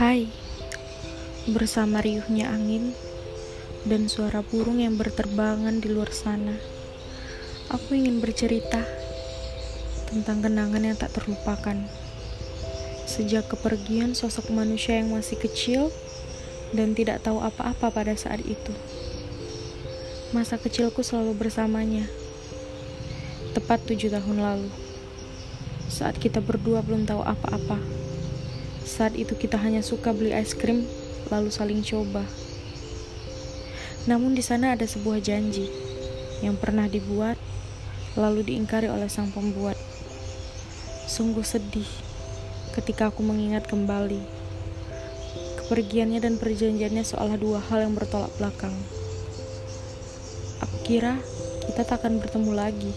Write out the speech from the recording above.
Hai, bersama riuhnya angin dan suara burung yang berterbangan di luar sana, aku ingin bercerita tentang kenangan yang tak terlupakan. Sejak kepergian sosok manusia yang masih kecil dan tidak tahu apa-apa pada saat itu. Masa kecilku selalu bersamanya. Tepat tujuh tahun lalu. Saat kita berdua belum tahu apa-apa. Saat itu kita hanya suka beli es krim, lalu saling coba. Namun di sana ada sebuah janji yang pernah dibuat, lalu diingkari oleh sang pembuat. Sungguh sedih ketika aku mengingat kembali. Kepergiannya dan perjanjiannya seolah dua hal yang bertolak belakang. Aku kira kita tak akan bertemu lagi.